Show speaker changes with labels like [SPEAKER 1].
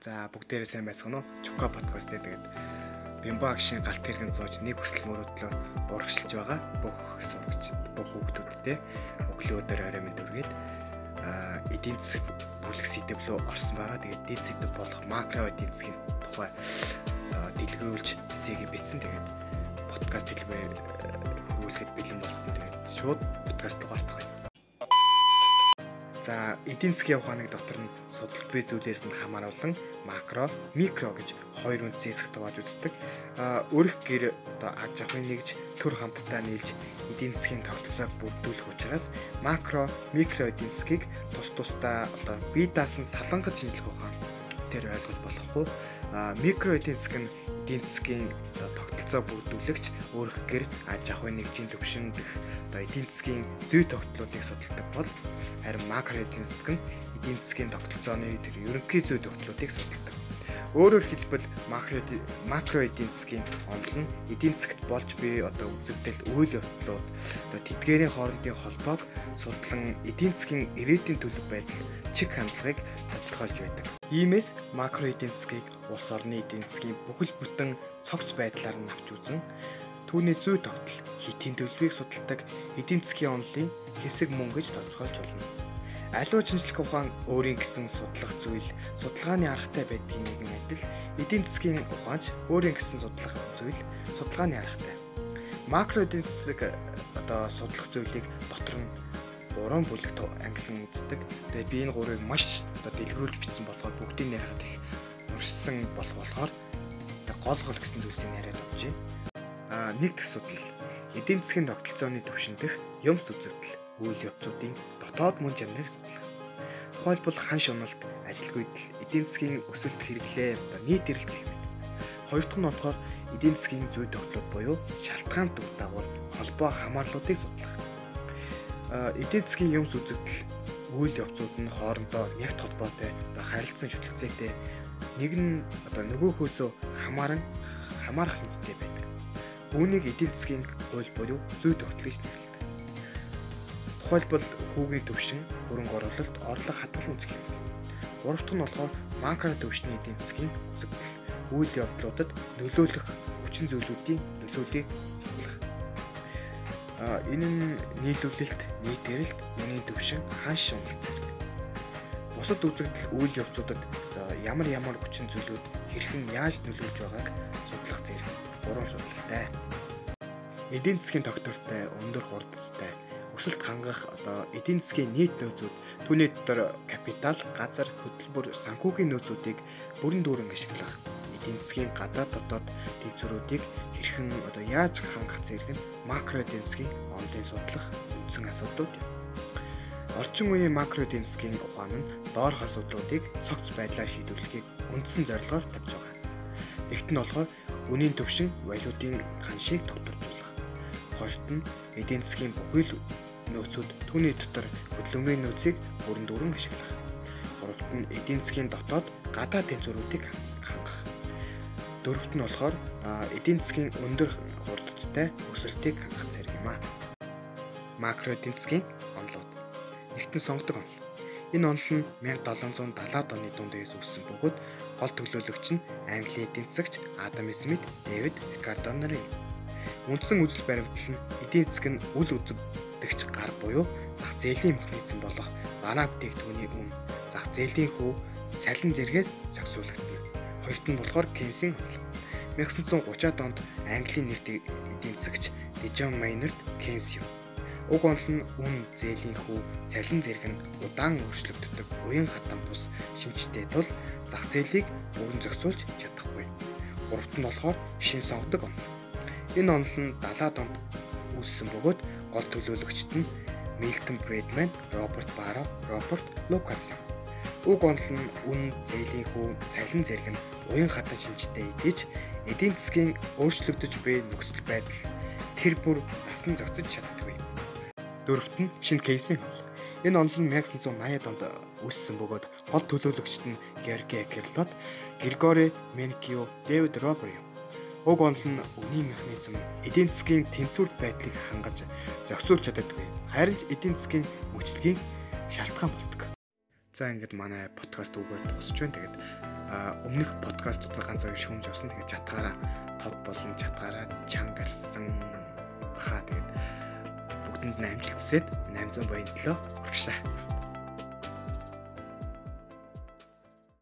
[SPEAKER 1] За бүгдээрээ сайн байцгаана уу? Чука подкаст тэгээд Бимбагшийн галт хэрхэн зууж нэг хүсэл мөрөдлөө урагшилж байгаа бүх сурагчид, бүх хүүхдүүдтэй өглөө өдөр орой мэнд үргээд эдийн засаг бүлэг сэдв рүү орсон байгаа. Тэгээд эдийн засаг болох макро эдийн засгийн тухай дэлгэрүүлж сэгийг бичсэн. Тэгээд подкаст хэлбэр хөвлөхөд бэлэн болсон. Тэгээд шууд подкаст руу гарцгаая. За эдийн засгийн ухааныг дотор нь судал бий зүйлээс нь хамааруулан макро, микро гэж хоёр үндсэн хэсэгт хувааж үздэг. Өрх гэр одоо аж ахуйн нэгж төр хамтдаа нийлж эдийн засгийн тогтолцоог бүрдүүлэх учраас макро, микро эдийн засгийг тус тусдаа одоо бие даасан салангаж шинжлэх ухаан тэр ойлгож болохгүй. Микро эдийн засаг нь эдийн засгийн тогтолцоо бүрдүүлэгч өөрөх гэр аж ахуйн нэгжийн төвшин гэх одоо эдийн засгийн зүй тогтлуудыг судалдаг бол харин макро эдийн засаг нь эдийн засгийн тогтолцооны тэр ерөнхий зүй тогтлуудыг судалдаг. Өөрөөр хэлбэл макро макро эдийн засгийн онол нь эдийн засагт болж буй одоо үзэгдэл үйл явдлууд одоо тэдгээрийн хоорондын холбоог судлан эдийн засгийн ирээдүйн төлөв байдал чиг хандлагыг тодорхойлж байдаг. Иймээс макро эдийн засгийг улс орны эдийн засгийн бүхэл бүтэн цогц байдлаар нь авч үзэн түүний зүй тогтол хитийн төлөвийг судалдаг эдийн засгийн онолын хэсэг мөн гэж тодорхойлж болно. Аливаа шинжлэх ухаан өөрийн гэсэн судлах зүйл, судалгааны аргатай байдгийн нэгэн адил эдийн засгийн ухаанч өөрийн гэсэн судлах зүйл, судалгааны аргатай. Макро эдийн засаг одоо судлах зүйлийг дотор нь гурван бүлэгт ангилан үздэг. Тэгээ би энэ гурыг маш одоо дэлгэрүүлж бичсэн болохоор бүгдийг яриад их урьдсан болох болохоор гол гол гэсэн зүйлсийг яриад авч байна. Аа нэг судал эдийн засгийн тогтолцооны түвшин дэх юмс үзэгдэл үйл явцуудын дотоод мөн чанарыг судлах. Тухайлбал хан шуналт, ажилгүйдэл, эдийн засгийн өсөлт хэрэглээ, нийт эрэлт гэх мэт. Хоёр дахь нь болохоор эдийн засгийн зүй тогтлууд буюу шалтгаан дүр дагавар, холбоо хамаарлуудыг судлах эдийн засгийн юмс үзэгдэл үйл явцууд нь хоорондоо нягт холбоотой харилцан шүтлэгцээтэй нэг нь одоо нөгөөхөөсөө хамааран хамаарах хэрэгтэй байдаг. Үүнийг эдийн засгийн хууль буюу зүй тогтол гэж нэрлэдэг. Тухайлбал хүүгийн төвшин, хөрөнгө оруулалт, орлого хадгалан үзэх юм. Гурав дахь нь болохоор макро төвшний эдийн засгийн үзэгдэл үйл явдлуудад нөлөөлөх хүчин зүйлүүдийн нөлөөллийг А энэ нь нийлүүлэлт, нийт эрэлт, үнийн төвшин, хааш уналт. Бусад үзэгдэл үйл явцуудад ямар ямар хүчин зүйлүүд хэрхэн яаж нөлөөлж байгааг судлах зэрэг гурван судалтай. Эдийн засгийн тогтвортой, өндөр хурдтай, өсөлт хангах одоо эдийн засгийн нийт нөөцүүд түүний дотор капитал, газар, хөтөлбөр, санхүүгийн нөөцүүдийг бүрэн дүүрэн ашиглах эдийн засгийн гадаад дотоод дэвзүүрүүдийг хэрхэн одоо яаж хангах зэрэг нь макро эдийн засгийн онлын судлах үндсэн асуудлууд юм. Орчин үеийн макро эдийн засгийн ухаан нь доорх асуудлуудыг цогц байдлаар шийдвэрлэхийг үндсэн зорилгоор тавьж байгаа. Нэгт нь болохоор үнийн төвшин валютын ханшийг тогтворжуулах. Хоёрт нь эдийн засгийн бүхэл нөөцүүд түүний дотор хөдөлмөрийн нөөцийг бүрэн дүүрэн ашиглах. Гуравт нь эдийн засгийн дотоод гадаад тэнцвэрүүдийг Дөрөвт нь болохоор эдийн засгийн өндөр хурдтай өсөлтийг хангах зэрэг юм а. Макро эдийн засгийн онолууд. Нэгтэн сонгодог онол. Энэ онол нь 1770-ад оны дунд үеэс үүссэн бөгөөд гол төлөөлөгч нь Английн эдийн засагч Адам Смит, Дэвид Рикардо нарын юм. Үндсэн үзэл баримтлал нь эдийн нь үл үзэгдэгч гар буюу зах зээлийн механизм болох банаа бүтээгдэхүүний үн, зах зээлийн хөв, салин зэргээр зохицуулагдана хоёрт нь болохоор Кейсийн хөл. 1930-ад онд Английн нэгт эдийн засагч Дижон Майнерт Кейнс юм. Уг онол нь үн зээлийн хүү цалин зэрэг нь удаан өөрчлөгддөг уян хатан бус шинжтэй тул зах зээлийг бүрэн зохицуулж чадахгүй. Гуравт нь болохоор шин сонгодог онол. Энэ онол нь 70-ад онд үүссэн бөгөөд гол төлөөлөгчд нь Милтон Фредман, Роберт Баро, Роберт Лукас юм. Уг онол нь үн зээлийн хүү цалин зэрэг нь уян хатан шинжтэй идэж эдийн засгийн өөрчлөгдөж буй нөхцөл байдал тэр бүр насан зохицож чаддаггүй. Дөрөвт нь шинэ кейсийн хөл. Энэ онол нь 1980-ад онд үүссэн бөгөөд гол төлөөлөгчд нь Георги Кирлот, Григори Менкио, Дэвид Робер юм. Уг онол нь үнийн механизм эдийн засгийн тэнцвэрт байдлыг хангаж зохицуулж чаддаггүй. Харин эдийн засгийн мөчлөгийн шалтгаан болдог. За ингээд манай подкаст үгээр дуусч байна. Тэгээд өмнөх подкастуудаа ганц хоёр шүүмж явсан. Тэгээд чатгаараа тод болон чатгаараа чангарсан баха. Тэгээд бүгдэнд нь амжилт хүсээд 800 баян төлөө хүргшээ.